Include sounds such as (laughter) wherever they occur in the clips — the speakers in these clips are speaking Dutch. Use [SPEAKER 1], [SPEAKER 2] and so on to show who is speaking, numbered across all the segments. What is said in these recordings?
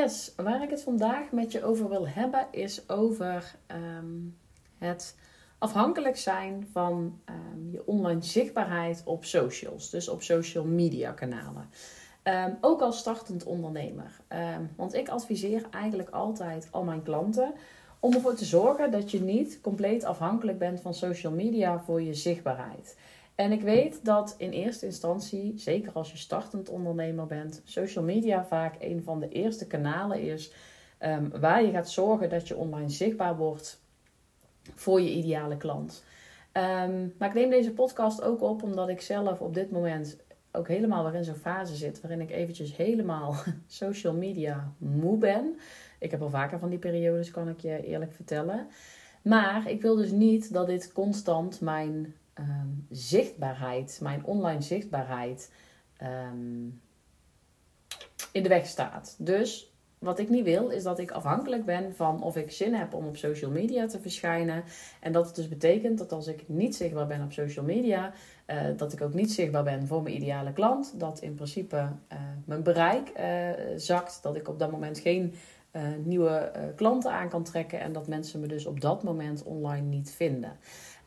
[SPEAKER 1] Yes, waar ik het vandaag met je over wil hebben is over ehm, het afhankelijk zijn van ehm, je online zichtbaarheid op socials, dus op social media kanalen. Ehm, ook als startend ondernemer. want ik adviseer eigenlijk altijd al mijn klanten om ervoor te zorgen dat je niet compleet afhankelijk bent van social media voor je zichtbaarheid. En ik weet dat in eerste instantie, zeker als je startend ondernemer bent, social media vaak een van de eerste kanalen is ehm, waar je gaat zorgen dat je online zichtbaar wordt voor je ideale klant. Ehm, maar ik neem deze podcast ook op omdat ik zelf op dit moment ook helemaal weer in zo'n fase zit waarin ik eventjes helemaal (laughs) social media moe ben. Ik heb al vaker van die periodes, kan ik je eerlijk vertellen. Maar ik wil dus niet dat dit constant mijn Ehm, zichtbaarheid, mijn online zichtbaarheid, ehm, in de weg staat. Dus wat ik niet wil, is dat ik afhankelijk ben van of ik zin heb om op social media te verschijnen. En dat het dus betekent dat als ik niet zichtbaar ben op social media, uh, dat ik ook niet zichtbaar ben voor mijn ideale klant. Dat in principe uh, mijn bereik uh, zakt. Dat ik op dat moment geen nieuwe klanten aan kan trekken. En dat mensen me dus op dat moment online niet vinden.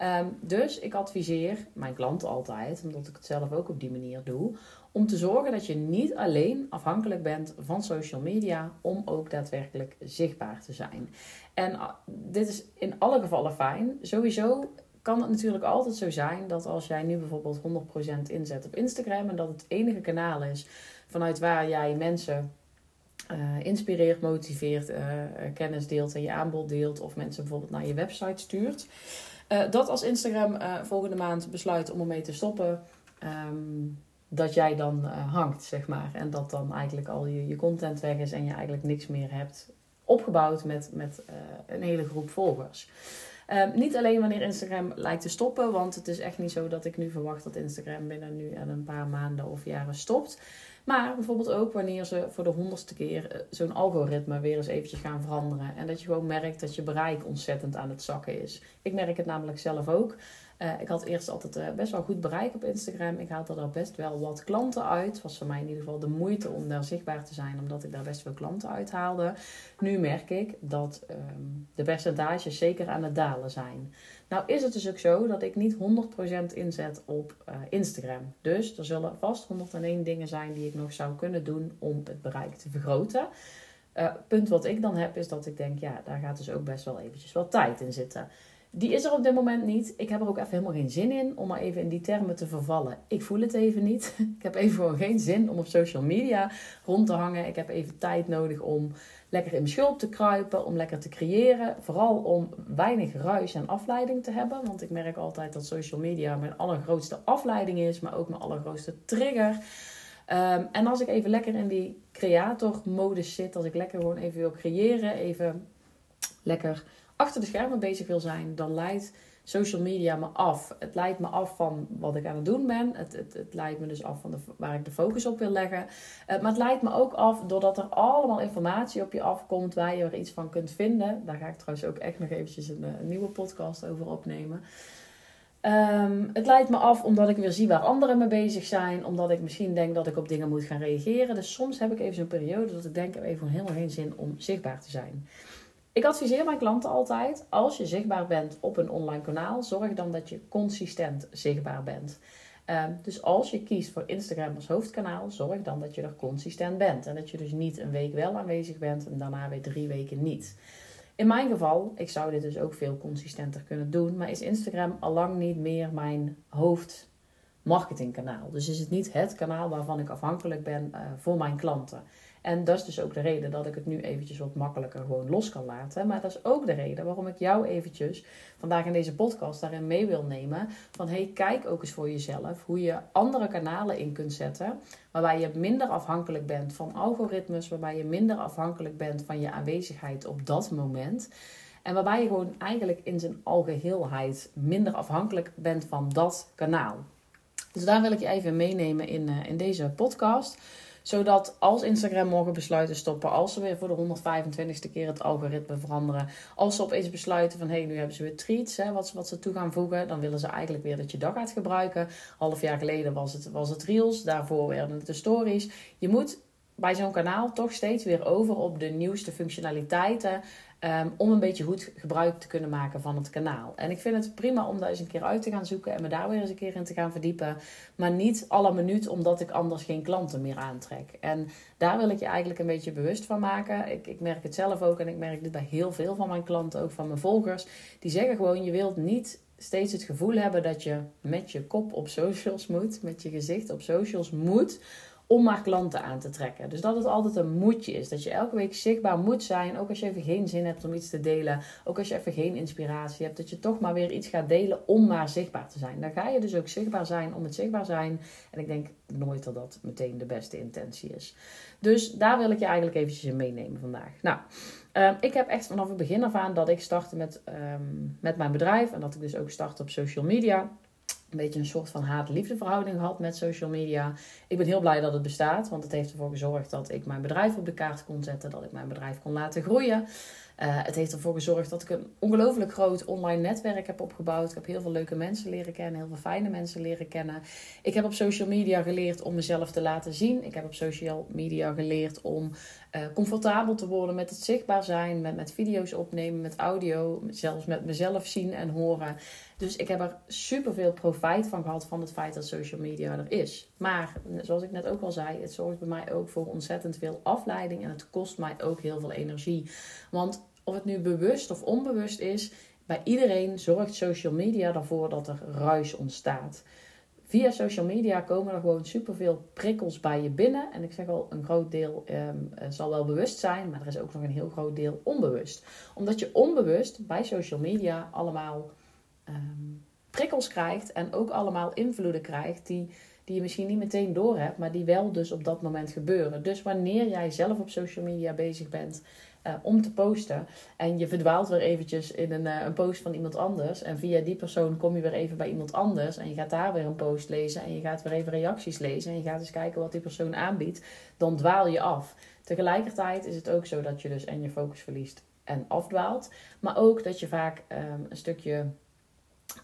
[SPEAKER 1] Ehm, dus ik adviseer mijn klanten altijd, omdat ik het zelf ook op die manier doe, om te zorgen dat je niet alleen afhankelijk bent van social media om ook daadwerkelijk zichtbaar te zijn. En ah, dit is in alle gevallen fijn. Sowieso kan het natuurlijk altijd zo zijn dat als jij nu bijvoorbeeld 100% inzet op Instagram en dat het enige kanaal is vanuit waar jij mensen uh, inspireert, motiveert, uh, kennis deelt en je aanbod deelt of mensen bijvoorbeeld naar je website stuurt. Uh, dat als Instagram uh, volgende maand besluit om ermee te stoppen, um, dat jij dan uh, hangt, zeg maar. En dat dan eigenlijk al je, je content weg is en je eigenlijk niks meer hebt opgebouwd met, met een hele groep volgers. Um, niet alleen wanneer Instagram lijkt te stoppen, want het is echt niet zo dat ik nu verwacht dat Instagram binnen nu en een paar maanden of jaren stopt. Maar bijvoorbeeld ook wanneer ze voor de honderdste keer eh, zo'n algoritme weer eens eventjes gaan veranderen. En dat je gewoon merkt dat je bereik ontzettend aan het zakken is. Ik merk het namelijk zelf ook. Uh, ik had eerst altijd uh, best wel goed bereik op Instagram. Ik haalde er best wel wat klanten uit. Was voor mij in ieder geval de moeite om daar zichtbaar te zijn, omdat ik daar best veel klanten uit haalde. Nu merk ik dat um, de percentages zeker aan het dalen zijn. Nou is het dus ook zo dat ik niet 100% inzet op uh, Instagram. Dus er zullen vast 101 dingen zijn die ik nog zou kunnen doen om het bereik te vergroten. punt wat ik dan heb is dat ik denk, ja, daar gaat dus ook best wel eventjes wat tijd in zitten. Die is er op dit moment niet. Ik heb er ook even helemaal geen zin in om maar even in die termen te vervallen. Ik voel het even niet. (laughs) Ik heb even gewoon geen zin om op social media rond te hangen. Ik heb even tijd nodig om lekker in mijn schulp te kruipen, om lekker te creëren. Vooral om weinig ruis en afleiding te hebben. Want ik merk altijd dat social media mijn allergrootste afleiding is, maar ook mijn allergrootste trigger. Um, en als ik even lekker in die creator-modus zit, als ik lekker gewoon even wil creëren, even lekker achter de schermen bezig wil zijn, dan leidt social media me af. Het leidt me af van wat ik aan het doen ben. Het, het, het leidt me dus af van de, waar ik de focus op wil leggen. Uh, maar het leidt me ook af doordat er allemaal informatie op je afkomt waar je er iets van kunt vinden. Daar ga ik trouwens ook echt nog eventjes een, een nieuwe podcast over opnemen. Um, het leidt me af omdat ik weer zie waar anderen mee bezig zijn. Omdat ik misschien denk dat ik op dingen moet gaan reageren. Dus soms heb ik even zo'n periode dat ik denk, ik heb even helemaal geen zin om zichtbaar te zijn. Ik adviseer mijn klanten altijd, als je zichtbaar bent op een online kanaal, zorg dan dat je consistent zichtbaar bent. Um, dus als je kiest voor Instagram als hoofdkanaal, zorg dan dat je er consistent bent. En dat je dus niet een week wel aanwezig bent en daarna weer drie weken niet. In mijn geval, ik zou dit dus ook veel consistenter kunnen doen, maar is Instagram al lang niet meer mijn hoofdmarketingkanaal. Dus is het niet het kanaal waarvan ik afhankelijk ben uh, voor mijn klanten. En dat is dus ook de reden dat ik het nu eventjes wat makkelijker gewoon los kan laten. Maar dat is ook de reden waarom ik jou eventjes vandaag in deze podcast daarin mee wil nemen. Van hey, kijk ook eens voor jezelf hoe je andere kanalen in kunt zetten. Waarbij je minder afhankelijk bent van algoritmes. Waarbij je minder afhankelijk bent van je aanwezigheid op dat moment. En waarbij je gewoon eigenlijk in zijn algeheelheid minder afhankelijk bent van dat kanaal. Dus daar wil ik je even meenemen in, uh, in deze podcast zodat als Instagram morgen besluit te stoppen, als ze weer voor de 125ste keer het algoritme veranderen, als ze opeens besluiten van hé, hey, nu hebben ze weer tweets, hè, wat, wat ze toe gaan voegen, dan willen ze eigenlijk weer dat je dat gaat gebruiken. Half jaar geleden was het, was het Reels, daarvoor werden het de stories. Je moet bij zo'n kanaal toch steeds weer over op de nieuwste functionaliteiten. Ehm, om een beetje goed gebruik te kunnen maken van het kanaal. En ik vind het prima om daar eens een keer uit te gaan zoeken en me daar weer eens een keer in te gaan verdiepen. Maar niet alle minuut, omdat ik anders geen klanten meer aantrek. En daar wil ik je eigenlijk een beetje bewust van maken. Ik, ik merk het zelf ook en ik merk dit bij heel veel van mijn klanten, ook van mijn volgers. Die zeggen gewoon: je wilt niet steeds het gevoel hebben dat je met je kop op socials moet, met je gezicht op socials moet om maar klanten aan te trekken. Dus dat het altijd een moedje is. Dat je elke week zichtbaar moet zijn. Ook als je even geen zin hebt om iets te delen. Ook als je even geen inspiratie hebt. Dat je toch maar weer iets gaat delen om maar zichtbaar te zijn. Dan ga je dus ook zichtbaar zijn om het zichtbaar zijn. En ik denk nooit dat dat meteen de beste intentie is. Dus daar wil ik je eigenlijk eventjes in meenemen vandaag. Nou, ehm, ik heb echt vanaf het begin af aan dat ik startte met, ehm, met mijn bedrijf. En dat ik dus ook start op social media een beetje een soort van haat-liefde verhouding gehad met social media. Ik ben heel blij dat het bestaat, want het heeft ervoor gezorgd dat ik mijn bedrijf op de kaart kon zetten, dat ik mijn bedrijf kon laten groeien. Uh, het heeft ervoor gezorgd dat ik een ongelooflijk groot online netwerk heb opgebouwd. Ik heb heel veel leuke mensen leren kennen, heel veel fijne mensen leren kennen. Ik heb op social media geleerd om mezelf te laten zien. Ik heb op social media geleerd om uh, comfortabel te worden met het zichtbaar zijn, met, met video's opnemen, met audio, zelfs met mezelf zien en horen. Dus ik heb er super veel profijt van gehad van het feit dat social media er is. Maar zoals ik net ook al zei, het zorgt bij mij ook voor ontzettend veel afleiding en het kost mij ook heel veel energie. Want of het nu bewust of onbewust is, bij iedereen zorgt social media ervoor dat er ruis ontstaat. Via social media komen er gewoon superveel prikkels bij je binnen. En ik zeg al, een groot deel ehm, eh, zal wel bewust zijn, maar er is ook nog een heel groot deel onbewust. Omdat je onbewust bij social media allemaal Ehm, prikkels krijgt en ook allemaal invloeden krijgt die, die je misschien niet meteen doorhebt, maar die wel dus op dat moment gebeuren. Dus wanneer jij zelf op social media bezig bent uh, om te posten. En je verdwaalt weer eventjes in een, uh, een post van iemand anders. En via die persoon kom je weer even bij iemand anders. En je gaat daar weer een post lezen. En je gaat weer even reacties lezen. En je gaat eens kijken wat die persoon aanbiedt, dan dwaal je af. Tegelijkertijd is het ook zo dat je dus en je focus verliest en afdwaalt, maar ook dat je vaak um, een stukje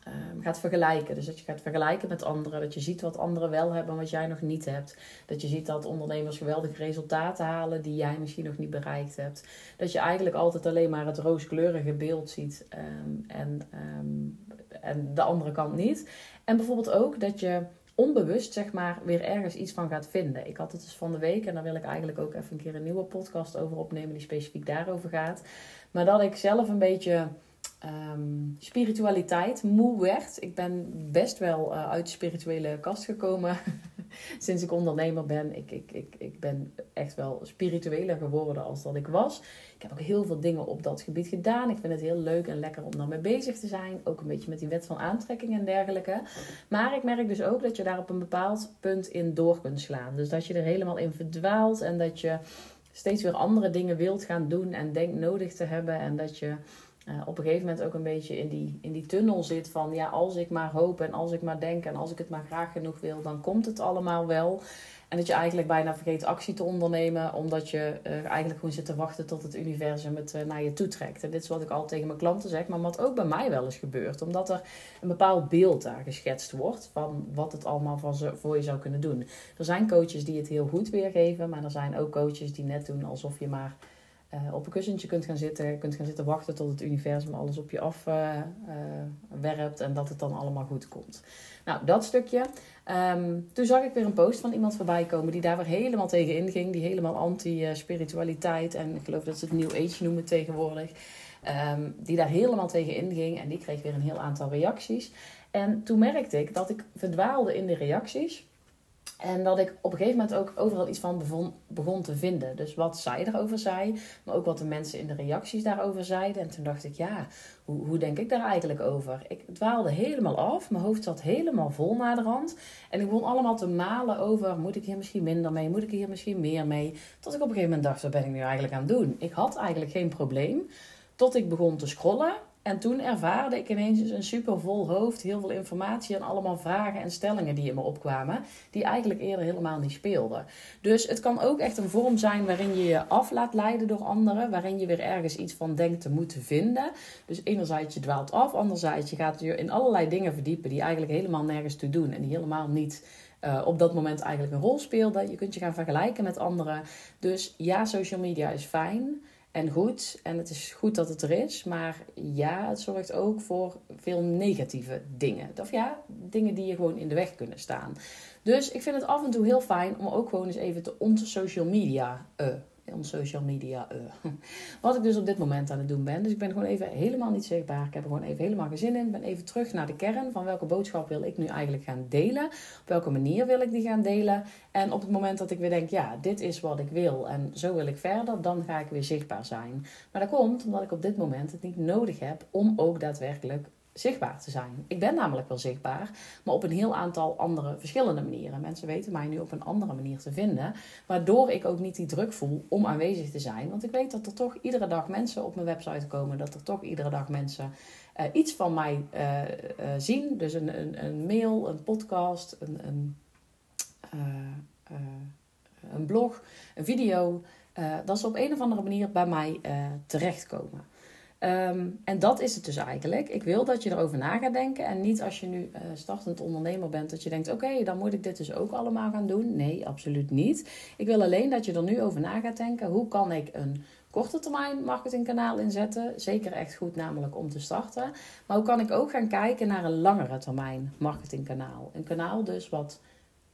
[SPEAKER 1] um, gaat vergelijken. Dus dat je gaat vergelijken met anderen. Dat je ziet wat anderen wel hebben wat jij nog niet hebt. Dat je ziet dat ondernemers geweldige resultaten halen die jij misschien nog niet bereikt hebt. Dat je eigenlijk altijd alleen maar het rooskleurige beeld ziet um, en, um, en de andere kant niet. En bijvoorbeeld ook dat je onbewust zeg maar weer ergens iets van gaat vinden. Ik had het dus van de week en daar wil ik eigenlijk ook even een keer een nieuwe podcast over opnemen die specifiek daarover gaat. Maar dat ik zelf een beetje um, spiritualiteit moe werd. Ik ben best wel uh, uit de spirituele kast gekomen (laughs) sinds ik ondernemer ben. Ik, ik, ik, ik ben echt wel spiritueler geworden als dat ik was. Ik heb ook heel veel dingen op dat gebied gedaan. Ik vind het heel leuk en lekker om daarmee bezig te zijn. Ook een beetje met die wet van aantrekking en dergelijke. Maar ik merk dus ook dat je daar op een bepaald punt in door kunt slaan. Dus dat je er helemaal in verdwaalt en dat je steeds weer andere dingen wilt gaan doen en denkt nodig te hebben. En dat je uh, op een gegeven moment ook een beetje in die, in die tunnel zit van ja, als ik maar hoop en als ik maar denk en als ik het maar graag genoeg wil, dan komt het allemaal wel. En dat je eigenlijk bijna vergeet actie te ondernemen, omdat je uh, eigenlijk gewoon zit te wachten tot het universum het uh, naar je toe trekt. En dit is wat ik altijd tegen mijn klanten zeg, maar wat ook bij mij wel eens gebeurt. Omdat er een bepaald beeld daar geschetst wordt van wat het allemaal van ze, voor je zou kunnen doen. Er zijn coaches die het heel goed weergeven, maar er zijn ook coaches die net doen alsof je maar uh, op een kussentje kunt gaan zitten, kunt gaan zitten wachten tot het universum alles op je afwerpt uh, uh, en dat het dan allemaal goed komt. Nou, dat stukje. Um, toen zag ik weer een post van iemand voorbij komen die daar weer helemaal tegen inging, die helemaal anti-spiritualiteit en ik geloof dat ze het New Age noemen tegenwoordig, um, die daar helemaal tegen inging en die kreeg weer een heel aantal reacties. En toen merkte ik dat ik verdwaalde in de reacties. En dat ik op een gegeven moment ook overal iets van begon, begon te vinden. Dus wat zij erover zei, maar ook wat de mensen in de reacties daarover zeiden. En toen dacht ik, ja, hoe, hoe denk ik daar eigenlijk over? Ik dwaalde helemaal af, mijn hoofd zat helemaal vol naar de rand. En ik begon allemaal te malen over, moet ik hier misschien minder mee, moet ik hier misschien meer mee? Tot ik op een gegeven moment dacht, wat ben ik nu eigenlijk aan het doen? Ik had eigenlijk geen probleem. Tot ik begon te scrollen en toen ervaarde ik ineens een super vol hoofd, heel veel informatie en allemaal vragen en stellingen die in me opkwamen, die eigenlijk eerder helemaal niet speelden. Dus het kan ook echt een vorm zijn waarin je je af laat leiden door anderen, waarin je weer ergens iets van denkt te moeten vinden. Dus enerzijds je dwaalt af, anderzijds je gaat je in allerlei dingen verdiepen die eigenlijk helemaal nergens toe doen en die helemaal niet uh, op dat moment eigenlijk een rol speelde. Je kunt je gaan vergelijken met anderen. Dus ja, social media is fijn en goed. En het is goed dat het er is. Maar ja, het zorgt ook voor veel negatieve dingen. Of ja, dingen die je gewoon in de weg kunnen staan. Dus ik vind het af en toe heel fijn om ook gewoon eens even te onze social media uh, on social media. Uh. (laughs) Wat ik dus op dit moment aan het doen ben. Dus ik ben gewoon even helemaal niet zichtbaar. Ik heb er gewoon even helemaal geen zin in. Ik ben even terug naar de kern van welke boodschap wil ik nu eigenlijk gaan delen. Op welke manier wil ik die gaan delen. En op het moment dat ik weer denk, ja, dit is wat ik wil en zo wil ik verder, dan ga ik weer zichtbaar zijn. Maar dat komt omdat ik op dit moment het niet nodig heb om ook daadwerkelijk zichtbaar te zijn. Ik ben namelijk wel zichtbaar, maar op een heel aantal andere verschillende manieren. Mensen weten mij nu op een andere manier te vinden, waardoor ik ook niet die druk voel om aanwezig te zijn. Want ik weet dat er toch iedere dag mensen op mijn website komen, dat er toch iedere dag mensen uh, iets van mij uh, uh, zien. Dus een, een, een, mail, een podcast, een, een, een blog, een video. dat ze op een of andere manier bij mij terechtkomen. Ehm, en dat is het dus eigenlijk. Ik wil dat je erover na gaat denken. En niet als je nu uh, startend ondernemer bent, dat je denkt: oké, dan moet ik dit dus ook allemaal gaan doen. Nee, absoluut niet. Ik wil alleen dat je er nu over na gaat denken: hoe kan ik een korte termijn marketingkanaal inzetten? Zeker echt goed, namelijk om te starten. Maar hoe kan ik ook gaan kijken naar een langere termijn marketingkanaal? Een kanaal dus wat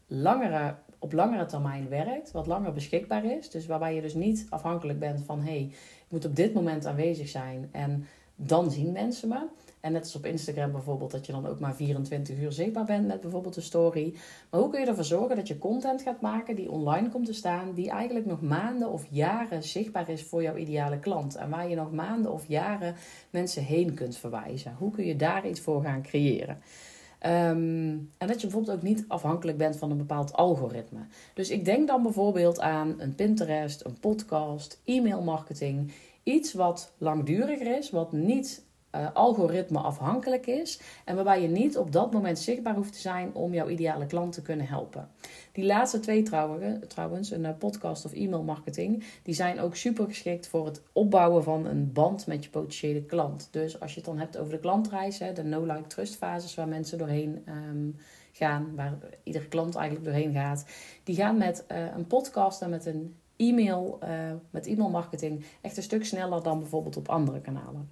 [SPEAKER 1] langere, op langere termijn werkt, wat langer beschikbaar is. Dus waarbij je dus niet afhankelijk bent van hey, moet op dit moment aanwezig zijn en dan zien mensen me. En net als op Instagram bijvoorbeeld, dat je dan ook maar 24 uur zichtbaar bent met bijvoorbeeld een story. Maar hoe kun je ervoor zorgen dat je content gaat maken die online komt te staan, die eigenlijk nog maanden of jaren zichtbaar is voor jouw ideale klant. En waar je nog maanden of jaren mensen heen kunt verwijzen. Hoe kun je daar iets voor gaan creëren? Ehm, en dat je bijvoorbeeld ook niet afhankelijk bent van een bepaald algoritme. Dus ik denk dan bijvoorbeeld aan een Pinterest, een podcast, e-mail marketing. Iets wat langduriger is, wat niet uh, algoritme afhankelijk is. En waarbij je niet op dat moment zichtbaar hoeft te zijn om jouw ideale klant te kunnen helpen. Die laatste twee trouwens, een eh, podcast of e-mail marketing, die zijn ook super geschikt voor het opbouwen van een band met je potentiële klant. Dus als je het dan hebt over de klantreis, de no-like trust fases waar mensen doorheen ehm, gaan, waar iedere klant eigenlijk doorheen gaat, die gaan met uh, een podcast en met een e-mail, met e-mail marketing echt een stuk sneller dan bijvoorbeeld op andere kanalen.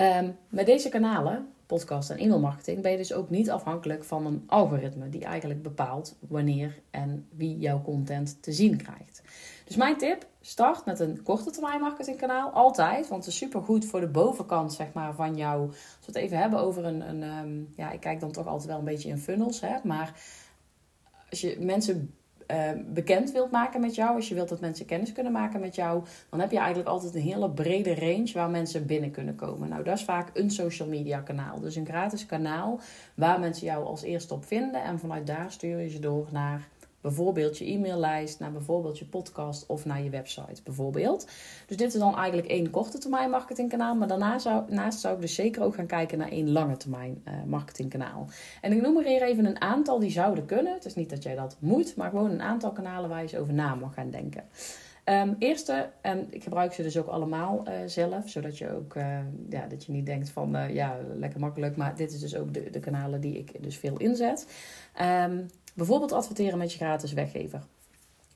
[SPEAKER 1] Um, met deze kanalen, podcast en e-mailmarketing, ben je dus ook niet afhankelijk van een algoritme die eigenlijk bepaalt wanneer en wie jouw content te zien krijgt. Dus mijn tip, start met een korte termijn marketingkanaal, altijd, want het is super goed voor de bovenkant zeg maar, van jou. Als we het even hebben over een, een um, ja, ik kijk dan toch altijd wel een beetje in funnels, hè, maar als je mensen uh, bekend wilt maken met jou, als je wilt dat mensen kennis kunnen maken met jou, dan heb je eigenlijk altijd een hele brede range waar mensen binnen kunnen komen. Nou, dat is vaak een social media kanaal. Dus een gratis kanaal waar mensen jou als eerste op vinden en vanuit daar stuur je ze door naar bijvoorbeeld je e-maillijst, naar bijvoorbeeld je podcast of naar je website bijvoorbeeld. Dus dit is dan eigenlijk één korte termijn marketingkanaal, maar daarna zou, naast zou ik dus zeker ook gaan kijken naar één lange termijn uh, marketingkanaal. En ik noem er hier even een aantal die zouden kunnen. Het is niet dat jij dat moet, maar gewoon een aantal kanalen waar je eens over na mag gaan denken. Um, eerste, en ik gebruik ze dus ook allemaal uh, zelf, zodat je ook uh, ja, dat je niet denkt van ja, lekker makkelijk, maar dit is dus ook de, de kanalen die ik dus veel inzet. Um, Bijvoorbeeld adverteren met je gratis weggever.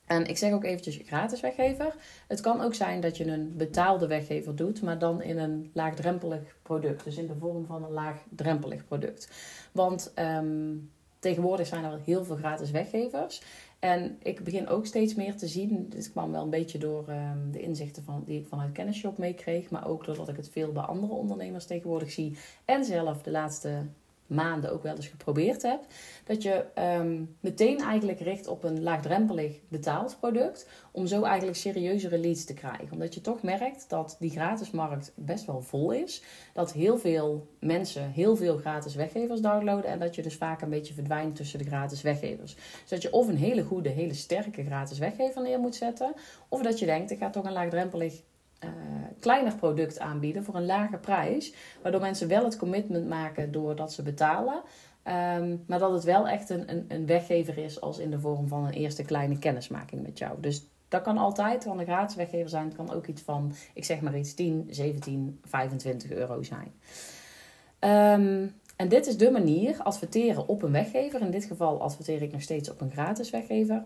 [SPEAKER 1] En ik zeg ook eventjes je gratis weggever. Het kan ook zijn dat je een betaalde weggever doet, maar dan in een laagdrempelig product. Dus in de vorm van een laagdrempelig product. Want um, tegenwoordig zijn er heel veel gratis weggevers. En ik begin ook steeds meer te zien. Dit kwam wel een beetje door um, de inzichten van, die ik vanuit Kennisshop meekreeg. Maar ook doordat ik het veel bij andere ondernemers tegenwoordig zie. En zelf de laatste maanden ook wel eens geprobeerd heb. Dat je um, meteen eigenlijk richt op een laagdrempelig betaald product. Om zo eigenlijk serieuzere leads te krijgen. Omdat je toch merkt dat die gratismarkt best wel vol is. Dat heel veel mensen heel veel gratis weggevers downloaden. En dat je dus vaak een beetje verdwijnt tussen de gratis weggevers. Dus dat je of een hele goede, hele sterke gratis weggever neer moet zetten. Of dat je denkt, ik ga toch een laagdrempelig uh, kleiner product aanbieden voor een lage prijs. Waardoor mensen wel het commitment maken doordat ze betalen. Um, maar dat het wel echt een, een, een weggever is als in de vorm van een eerste kleine kennismaking met jou. Dus dat kan altijd, kan een gratis weggever zijn. Het kan ook iets van, ik zeg maar iets, 10, 17, 25 euro zijn. Um, En dit is de manier, adverteren op een weggever. In dit geval adverteer ik nog steeds op een gratis weggever.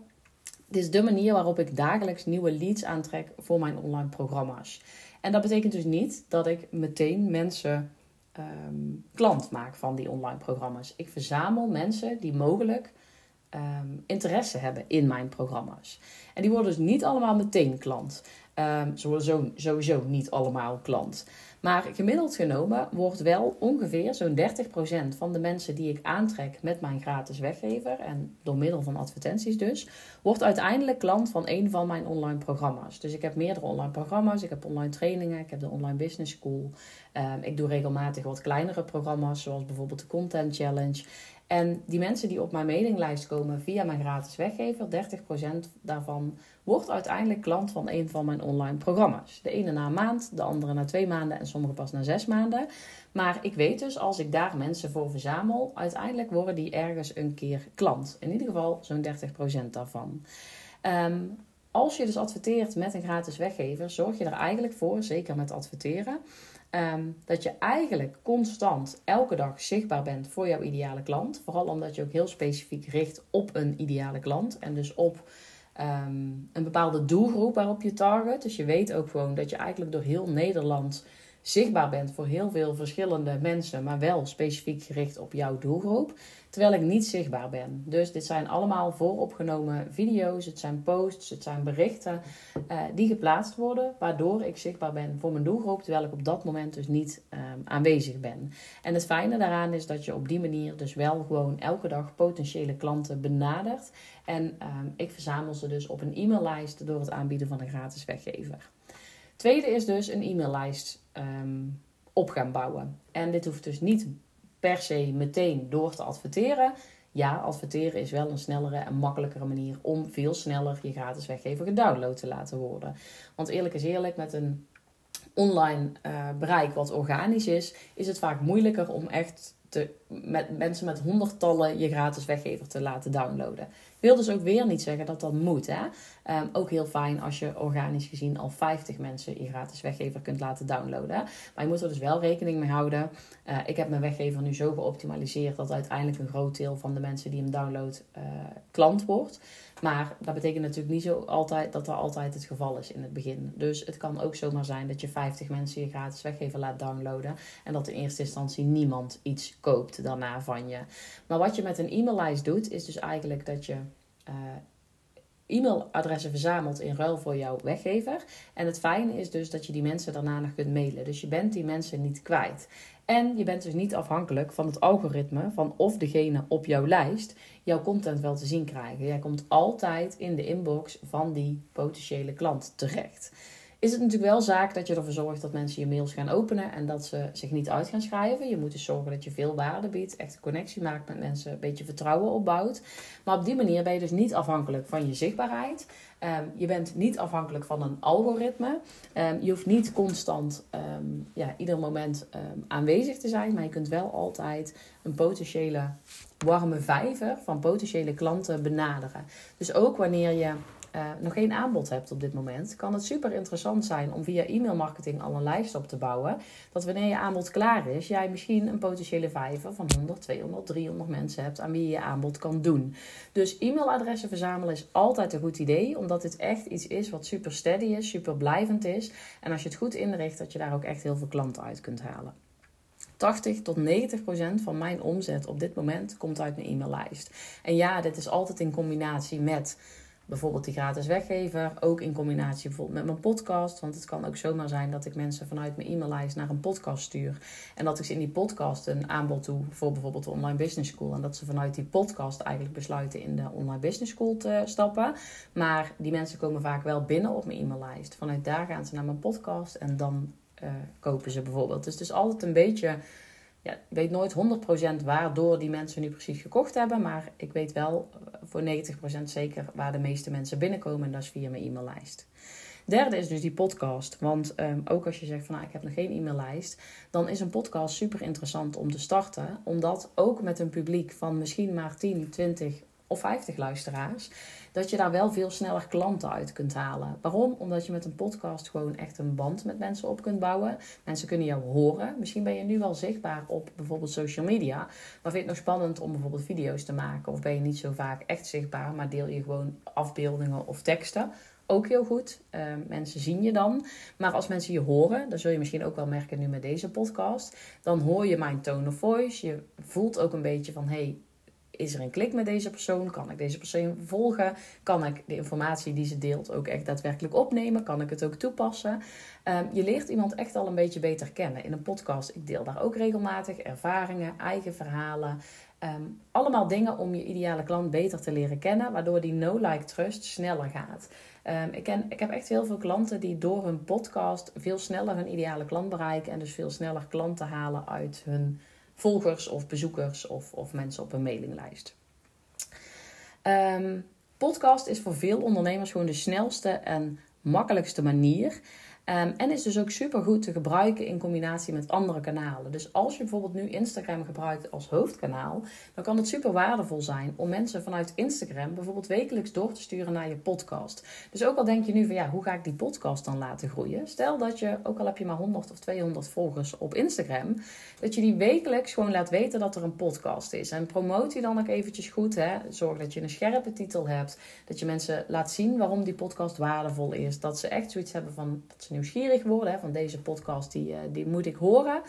[SPEAKER 1] Dit is de manier waarop ik dagelijks nieuwe leads aantrek voor mijn online programma's. En dat betekent dus niet dat ik meteen mensen ehm, klant maak van die online programma's. Ik verzamel mensen die mogelijk ehm, interesse hebben in mijn programma's. En die worden dus niet allemaal meteen klant. Um, ze worden sowieso niet allemaal klant. Maar gemiddeld genomen wordt wel ongeveer zo'n 30% van de mensen die ik aantrek met mijn gratis weggever, en door middel van advertenties dus, wordt uiteindelijk klant van een van mijn online programma's. Dus ik heb meerdere online programma's, ik heb online trainingen, ik heb de online business school. Um, ik doe regelmatig wat kleinere programma's, zoals bijvoorbeeld de Content Challenge. En die mensen die op mijn mailinglijst komen via mijn gratis weggever, 30% daarvan wordt uiteindelijk klant van een van mijn online programma's. De ene na een maand, de andere na twee maanden en sommige pas na zes maanden. Maar ik weet dus, als ik daar mensen voor verzamel, uiteindelijk worden die ergens een keer klant. In ieder geval zo'n 30% daarvan. Ehm, als je dus adverteert met een gratis weggever, zorg je er eigenlijk voor, zeker met adverteren, Ehm, dat je eigenlijk constant elke dag zichtbaar bent voor jouw ideale klant. Vooral omdat je ook heel specifiek richt op een ideale klant. En dus op ehm, een bepaalde doelgroep waarop je target. Dus je weet ook gewoon dat je eigenlijk door heel Nederland zichtbaar bent voor heel veel verschillende mensen, maar wel specifiek gericht op jouw doelgroep, terwijl ik niet zichtbaar ben. Dus dit zijn allemaal vooropgenomen video's, het zijn posts, het zijn berichten uh, die geplaatst worden, waardoor ik zichtbaar ben voor mijn doelgroep, terwijl ik op dat moment dus niet um, aanwezig ben. En het fijne daaraan is dat je op die manier dus wel gewoon elke dag potentiële klanten benadert. En um, ik verzamel ze dus op een e-maillijst door het aanbieden van een gratis weggever. Tweede is dus een e-maillijst um, op gaan bouwen. En dit hoeft dus niet per se meteen door te adverteren. Ja, adverteren is wel een snellere en makkelijkere manier om veel sneller je gratis weggever gedownload te laten worden. Want eerlijk is eerlijk, met een online uh, bereik wat organisch is, is het vaak moeilijker om echt te, met mensen met honderdtallen je gratis weggever te laten downloaden. Wil dus ook weer niet zeggen dat dat moet. Hè? Um, ook heel fijn als je organisch gezien al 50 mensen je gratis weggever kunt laten downloaden. Maar je moet er dus wel rekening mee houden. Uh, ik heb mijn weggever nu zo geoptimaliseerd dat uiteindelijk een groot deel van de mensen die hem downloadt uh, klant wordt. Maar dat betekent natuurlijk niet zo altijd dat dat altijd het geval is in het begin. Dus het kan ook zomaar zijn dat je 50 mensen je gratis weggever laat downloaden. En dat in eerste instantie niemand iets koopt daarna van je. Maar wat je met een e-maillijst doet, is dus eigenlijk dat je uh, e-mailadressen verzamelt in ruil voor jouw weggever. En het fijne is dus dat je die mensen daarna nog kunt mailen. Dus je bent die mensen niet kwijt. En je bent dus niet afhankelijk van het algoritme van of degene op jouw lijst jouw content wel te zien krijgen. Jij komt altijd in de inbox van die potentiële klant terecht is het natuurlijk wel zaak dat je ervoor zorgt dat mensen je mails gaan openen en dat ze zich niet uit gaan schrijven. Je moet dus zorgen dat je veel waarde biedt, echt een connectie maakt met mensen, een beetje vertrouwen opbouwt. Maar op die manier ben je dus niet afhankelijk van je zichtbaarheid. Um, je bent niet afhankelijk van een algoritme. Um, je hoeft niet constant um, ja, ieder moment aanwezig te zijn, maar je kunt wel altijd een potentiële warme vijver van potentiële klanten benaderen. Dus ook wanneer je uh, nog geen aanbod hebt op dit moment, kan het super interessant zijn om via e-mailmarketing al een lijst op te bouwen. Dat wanneer je aanbod klaar is, jij misschien een potentiële vijver van 100, 200, 300 mensen hebt aan wie je je aanbod kan doen. Dus e-mailadressen verzamelen is altijd een goed idee, omdat dit echt iets is wat super steady is, super blijvend is. En als je het goed inricht, dat je daar ook echt heel veel klanten uit kunt halen. 80 tot 90 procent van mijn omzet op dit moment komt uit mijn e-maillijst. En ja, dit is altijd in combinatie met bijvoorbeeld die gratis weggever. Ook in combinatie bijvoorbeeld met mijn podcast. Want het kan ook zomaar zijn dat ik mensen vanuit mijn e-maillijst naar een podcast stuur. En dat ik ze in die podcast een aanbod doe voor bijvoorbeeld de Online Business School. En dat ze vanuit die podcast eigenlijk besluiten in de Online Business School te stappen. Maar die mensen komen vaak wel binnen op mijn e-maillijst. Vanuit daar gaan ze naar mijn podcast en dan uh, kopen ze bijvoorbeeld. Dus het is altijd een beetje ja, ik weet nooit 100% waardoor die mensen nu precies gekocht hebben. Maar ik weet wel eh, voor 90% zeker waar de meeste mensen binnenkomen. En dat is via mijn e-maillijst. Derde is dus die podcast. Want um, ook als je zegt van nou, ik heb nog geen e-maillijst, dan is een podcast super interessant om te starten. Omdat ook met een publiek van misschien maar 10, 20 of 50 luisteraars, dat je daar wel veel sneller klanten uit kunt halen. Waarom? Omdat je met een podcast gewoon echt een band met mensen op kunt bouwen. Mensen kunnen jou horen. Misschien ben je nu wel zichtbaar op bijvoorbeeld social media, maar vind je het nog spannend om bijvoorbeeld video's te maken? Of ben je niet zo vaak echt zichtbaar, maar deel je gewoon afbeeldingen of teksten? ook heel goed. Uh, mensen zien je dan. Maar als mensen je horen, dat zul je misschien ook wel merken nu met deze podcast, dan hoor je mijn tone of voice. Je voelt ook een beetje van hey, is er een klik met deze persoon? Kan ik deze persoon volgen? Kan ik de informatie die ze deelt ook echt daadwerkelijk opnemen? Kan ik het ook toepassen? Um, je leert iemand echt al een beetje beter kennen. In een podcast, ik deel daar ook regelmatig ervaringen, eigen verhalen. Um, allemaal dingen om je ideale klant beter te leren kennen, waardoor die no-like-trust sneller gaat. Um, ik, ken, ik heb echt heel veel klanten die door hun podcast veel sneller hun ideale klant bereiken en dus veel sneller klanten halen uit hun volgers of bezoekers of, of mensen op een mailinglijst. Um, podcast is voor veel ondernemers gewoon de snelste en makkelijkste manier Ehm, en is dus ook super goed te gebruiken in combinatie met andere kanalen. Dus als je bijvoorbeeld nu Instagram gebruikt als hoofdkanaal, dan kan het super waardevol zijn om mensen vanuit Instagram bijvoorbeeld wekelijks door te sturen naar je podcast. Dus ook al denk je nu van ja, hoe ga ik die podcast dan laten groeien? Stel dat je, ook al heb je maar 100 of 200 volgers op Instagram, dat je die wekelijks gewoon laat weten dat er een podcast is. En promoot die dan ook eventjes goed. Hè? Zorg dat je een scherpe titel hebt. Dat je mensen laat zien waarom die podcast waardevol is. Dat ze echt zoiets hebben van dat ze nieuwsgierig worden hè, van deze podcast, die, uh, die moet ik horen.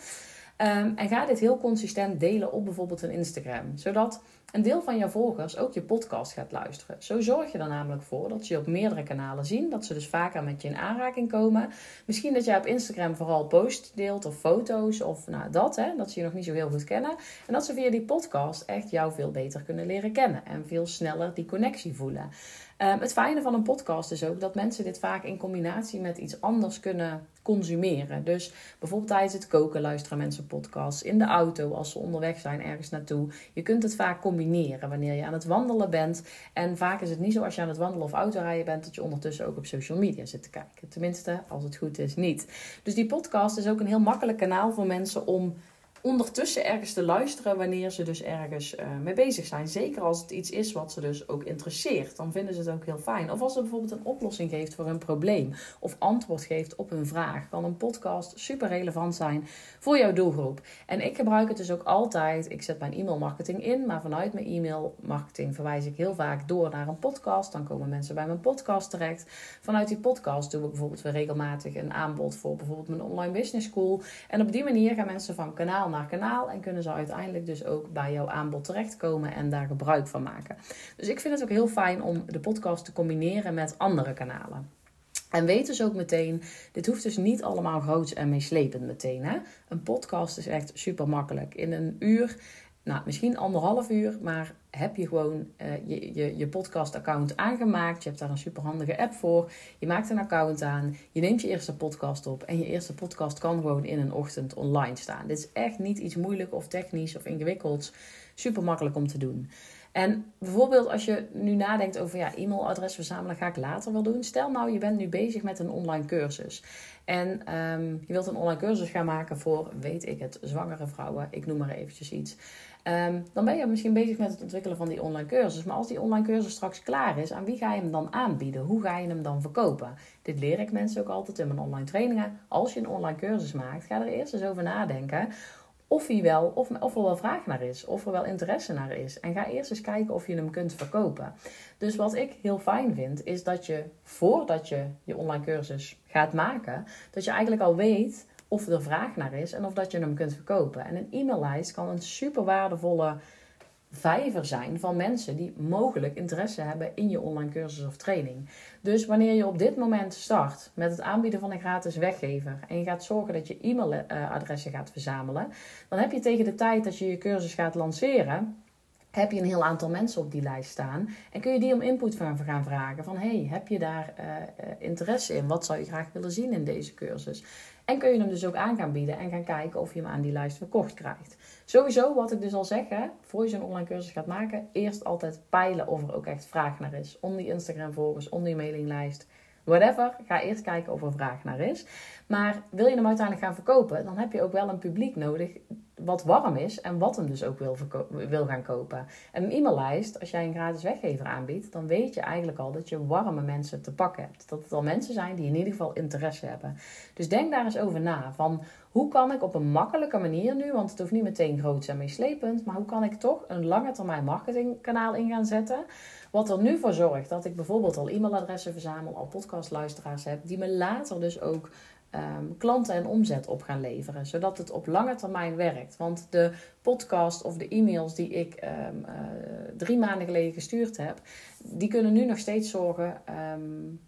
[SPEAKER 1] Um, en ga dit heel consistent delen op bijvoorbeeld een Instagram. Zodat een deel van jouw volgers ook je podcast gaat luisteren. Zo zorg je er namelijk voor dat ze je op meerdere kanalen zien. Dat ze dus vaker met je in aanraking komen. Misschien dat jij op Instagram vooral posts deelt of foto's of nou dat. Hè, dat ze je nog niet zo heel goed kennen. En dat ze via die podcast echt jou veel beter kunnen leren kennen. En veel sneller die connectie voelen. Um, het fijne van een podcast is ook dat mensen dit vaak in combinatie met iets anders kunnen consumeren. Dus bijvoorbeeld tijdens het koken luisteren mensen podcasts. In de auto als ze onderweg zijn ergens naartoe. Je kunt het vaak combineren wanneer je aan het wandelen bent. En vaak is het niet zo als je aan het wandelen of autorijden bent dat je ondertussen ook op social media zit te kijken. Tenminste, als het goed is, niet. Dus die podcast is ook een heel makkelijk kanaal voor mensen om ondertussen ergens te luisteren wanneer ze dus ergens uh, mee bezig zijn. Zeker als het iets is wat ze dus ook interesseert. Dan vinden ze het ook heel fijn. Of als ze bijvoorbeeld een oplossing geeft voor een probleem. Of antwoord geeft op een vraag. Kan een podcast super relevant zijn voor jouw doelgroep. En ik gebruik het dus ook altijd. Ik zet mijn e-mail marketing in. Maar vanuit mijn e-mail marketing verwijs ik heel vaak door naar een podcast. Dan komen mensen bij mijn podcast terecht. Vanuit die podcast doe ik bijvoorbeeld weer regelmatig een aanbod voor bijvoorbeeld mijn online business school. En op die manier gaan mensen van kanaal naar kanaal en kunnen ze uiteindelijk dus ook bij jouw aanbod terechtkomen en daar gebruik van maken. Dus ik vind het ook heel fijn om de podcast te combineren met andere kanalen. En weet dus ook meteen, dit hoeft dus niet allemaal groots en meeslepend meteen. Hè? Een podcast is echt super makkelijk. In een uur nou, misschien anderhalf uur, maar heb je gewoon uh, je, je, je podcast-account aangemaakt. Je hebt daar een superhandige app voor. Je maakt een account aan. Je neemt je eerste podcast op. En je eerste podcast kan gewoon in een ochtend online staan. Dit is echt niet iets moeilijk of technisch of ingewikkelds. Super makkelijk om te doen. En bijvoorbeeld als je nu nadenkt over ja, e-mailadres verzamelen, ga ik later wel doen. Stel nou, je bent nu bezig met een online cursus. En um, je wilt een online cursus gaan maken voor, weet ik het, zwangere vrouwen. Ik noem maar eventjes iets. Um, dan ben je misschien bezig met het ontwikkelen van die online cursus. Maar als die online cursus straks klaar is, aan wie ga je hem dan aanbieden? Hoe ga je hem dan verkopen? Dit leer ik mensen ook altijd in mijn online trainingen. Als je een online cursus maakt, ga er eerst eens over nadenken of, hij wel, of, of er wel vraag naar is, of er wel interesse naar is. En ga eerst eens kijken of je hem kunt verkopen. Dus wat ik heel fijn vind, is dat je voordat je je online cursus gaat maken, dat je eigenlijk al weet of er vraag naar is en of dat je hem kunt verkopen. En een e-maillijst kan een super waardevolle vijver zijn van mensen die mogelijk interesse hebben in je online cursus of training. Dus wanneer je op dit moment start met het aanbieden van een gratis weggever en je gaat zorgen dat je e-mailadressen gaat verzamelen, dan heb je tegen de tijd dat je je cursus gaat lanceren, heb je een heel aantal mensen op die lijst staan. En kun je die om input van gaan vragen. Van hey, heb je daar uh, interesse in? Wat zou je graag willen zien in deze cursus? En kun je hem dus ook aan gaan bieden en gaan kijken of je hem aan die lijst verkocht krijgt. Sowieso, wat ik dus al zeg, hè, voor je zo'n online cursus gaat maken, eerst altijd peilen of er ook echt vraag naar is. Onder die Instagram volgers, onder je mailinglijst, whatever. Ga eerst kijken of er vraag naar is. Maar wil je hem uiteindelijk gaan verkopen, dan heb je ook wel een publiek nodig wat warm is en wat hem dus ook wil, wil gaan kopen. En een e-maillijst, als jij een gratis weggever aanbiedt, dan weet je eigenlijk al dat je warme mensen te pakken hebt. Dat het al mensen zijn die in ieder geval interesse hebben. Dus denk daar eens over na. Van hoe kan ik op een makkelijke manier nu, want het hoeft niet meteen groot en meeslepend, maar hoe kan ik toch een lange termijn marketingkanaal in gaan zetten? Wat er nu voor zorgt dat ik bijvoorbeeld al e-mailadressen verzamel, al podcastluisteraars heb, die me later dus ook um, klanten en omzet op gaan leveren. Zodat het op lange termijn werkt. Want de podcast of de e-mails die ik ehm, eh, drie maanden geleden gestuurd heb, die kunnen nu nog steeds zorgen ehm,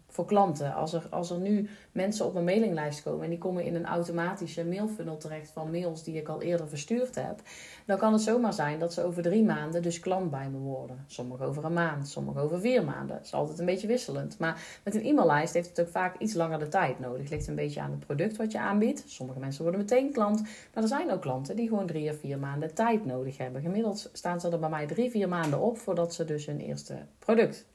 [SPEAKER 1] voor klanten. Als er, als er nu mensen op mijn mailinglijst komen en die komen in een automatische mailfunnel terecht van mails die ik al eerder verstuurd heb, dan kan het zomaar zijn dat ze over drie maanden dus klant bij me worden. Sommige over een maand, sommige over vier maanden. Het is altijd een beetje wisselend. Maar met een e-maillijst heeft het ook vaak iets langer de tijd nodig. Het ligt een beetje aan het product wat je aanbiedt. Sommige mensen worden meteen klant, maar er zijn ook klanten die gewoon drie of vier maanden tijd nodig hebben. Gemiddeld staan ze er bij mij drie, vier maanden op voordat ze dus hun eerste product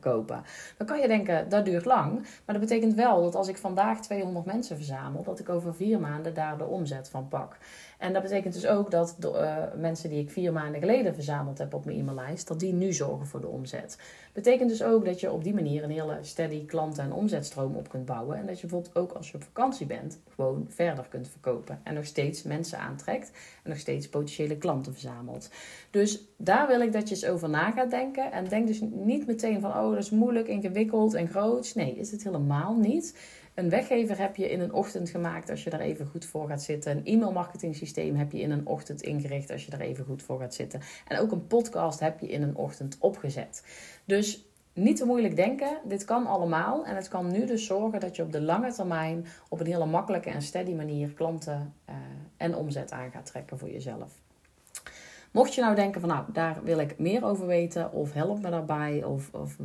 [SPEAKER 1] kopen. Dan kan je denken, dat duurt lang. Maar dat betekent wel dat als ik vandaag 200 mensen verzamel, dat ik over vier maanden daar de omzet van pak. En dat betekent dus ook dat de uh, mensen die ik vier maanden geleden verzameld heb op mijn e-maillijst, dat die nu zorgen voor de omzet. Betekent dus ook dat je op die manier een hele steady klanten- en omzetstroom op kunt bouwen. En dat je bijvoorbeeld ook als je op vakantie bent, gewoon verder kunt verkopen. En nog steeds mensen aantrekt en nog steeds potentiële klanten verzamelt. Dus daar wil ik dat je eens over na gaat denken. En denk dus niet meteen van, oh dat is moeilijk, ingewikkeld en groot. Nee, is het helemaal niet. Een weggever heb je in een ochtend gemaakt als je daar even goed voor gaat zitten. Een e-mail marketing systeem heb je in een ochtend ingericht als je daar even goed voor gaat zitten. En ook een podcast heb je in een ochtend opgezet. Dus niet te moeilijk denken. Dit kan allemaal. En het kan nu dus zorgen dat je op de lange termijn op een hele makkelijke en steady manier klanten uh, en omzet aan gaat trekken voor jezelf. Mocht je nou denken van nou, daar wil ik meer over weten of help me daarbij of, of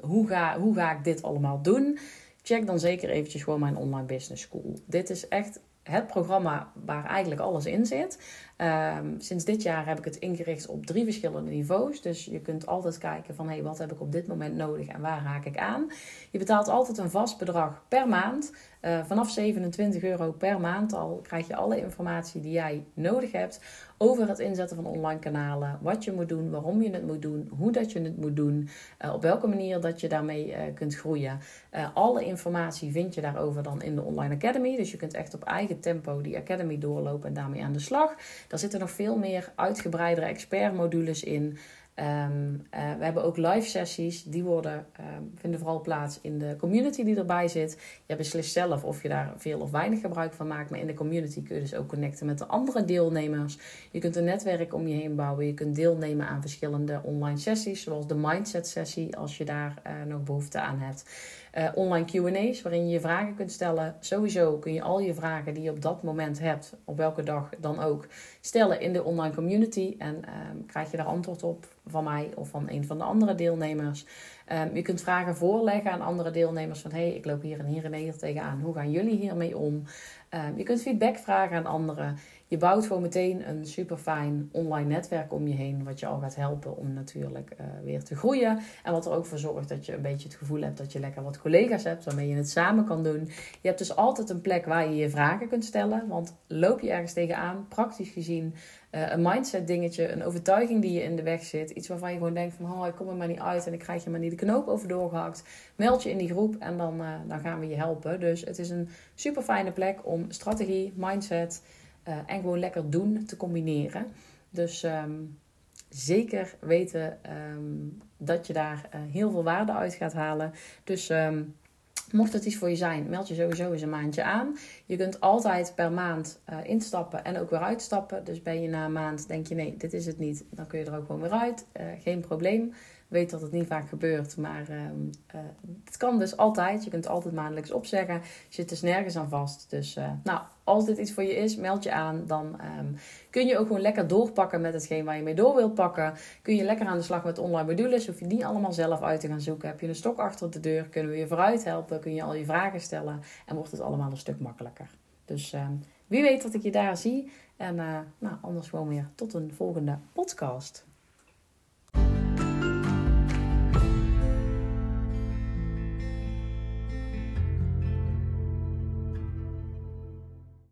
[SPEAKER 1] hoe, ga, hoe ga ik dit allemaal doen? Check dan zeker eventjes gewoon mijn online business school. Dit is echt het programma waar eigenlijk alles in zit. Ehm, sinds dit jaar heb ik het ingericht op drie verschillende niveaus. Dus je kunt altijd kijken van hé, hey, wat heb ik op dit moment nodig en waar haak ik aan. Je betaalt altijd een vast bedrag per maand. Uh, vanaf 27 euro per maand al krijg je alle informatie die jij nodig hebt over het inzetten van online kanalen. Wat je moet doen, waarom je het moet doen, hoe dat je het moet doen, uh, op welke manier dat je daarmee uh, kunt groeien. alle informatie vind je daarover dan in de Online Academy. Dus je kunt echt op eigen tempo die Academy doorlopen en daarmee aan de slag. Daar zitten nog veel meer uitgebreidere expertmodules in. Um, uh, we hebben ook live sessies, die worden, um, vinden vooral plaats in de community die erbij zit. Je beslist zelf of je daar veel of weinig gebruik van maakt, maar in de community kun je dus ook connecten met de andere deelnemers. Je kunt een netwerk om je heen bouwen, je kunt deelnemen aan verschillende online sessies, zoals de Mindset sessie, als je daar uh, nog behoefte aan hebt. Uh, online QA's, waarin je je vragen kunt stellen. Sowieso kun je al je vragen die je op dat moment hebt, op welke dag dan ook, stellen in de online community. En um, krijg je daar antwoord op van mij of van een van de andere deelnemers. Um, je kunt vragen voorleggen aan andere deelnemers van hey, ik loop hier en hier en hier tegenaan. Hoe gaan jullie hiermee om? Um, je kunt feedback vragen aan anderen. Je bouwt gewoon meteen een super fijn online netwerk om je heen, wat je al gaat helpen om natuurlijk uh, weer te groeien. En wat er ook voor zorgt dat je een beetje het gevoel hebt dat je lekker wat collega's hebt waarmee je het samen kan doen. Je hebt dus altijd een plek waar je je vragen kunt stellen, want loop je ergens tegenaan, praktisch gezien, uh, een mindset dingetje, een overtuiging die je in de weg zit, iets waarvan je gewoon denkt van, oh, ik kom er maar niet uit en ik krijg je maar niet de knoop over doorgehakt. Meld je in die groep en dan, uh, dan gaan we je helpen. Dus het is een super fijne plek om strategie, mindset uh, en gewoon lekker doen te combineren. Dus um, zeker weten um, dat je daar uh, heel veel waarde uit gaat halen. Dus um, mocht het iets voor je zijn, meld je sowieso eens een maandje aan. Je kunt altijd per maand uh, instappen en ook weer uitstappen. Dus ben je na een maand, denk je nee, dit is het niet, dan kun je er ook gewoon weer uit. geen probleem weet dat het niet vaak gebeurt, maar het kan dus altijd. Je kunt altijd maandelijks opzeggen. Zit dus nergens aan vast. Dus nou, als dit iets voor je is, meld je aan. Dan um, kun je ook gewoon lekker doorpakken met hetgeen waar je mee door wilt pakken. Kun je lekker aan de slag met online modules. Hoef je die allemaal zelf uit te gaan zoeken. Heb je een stok achter de deur, kunnen we je vooruit helpen. Kun je al je vragen stellen. En wordt het allemaal een stuk makkelijker. Dus um, wie weet dat ik je daar zie. En nou, anders gewoon weer tot een volgende podcast.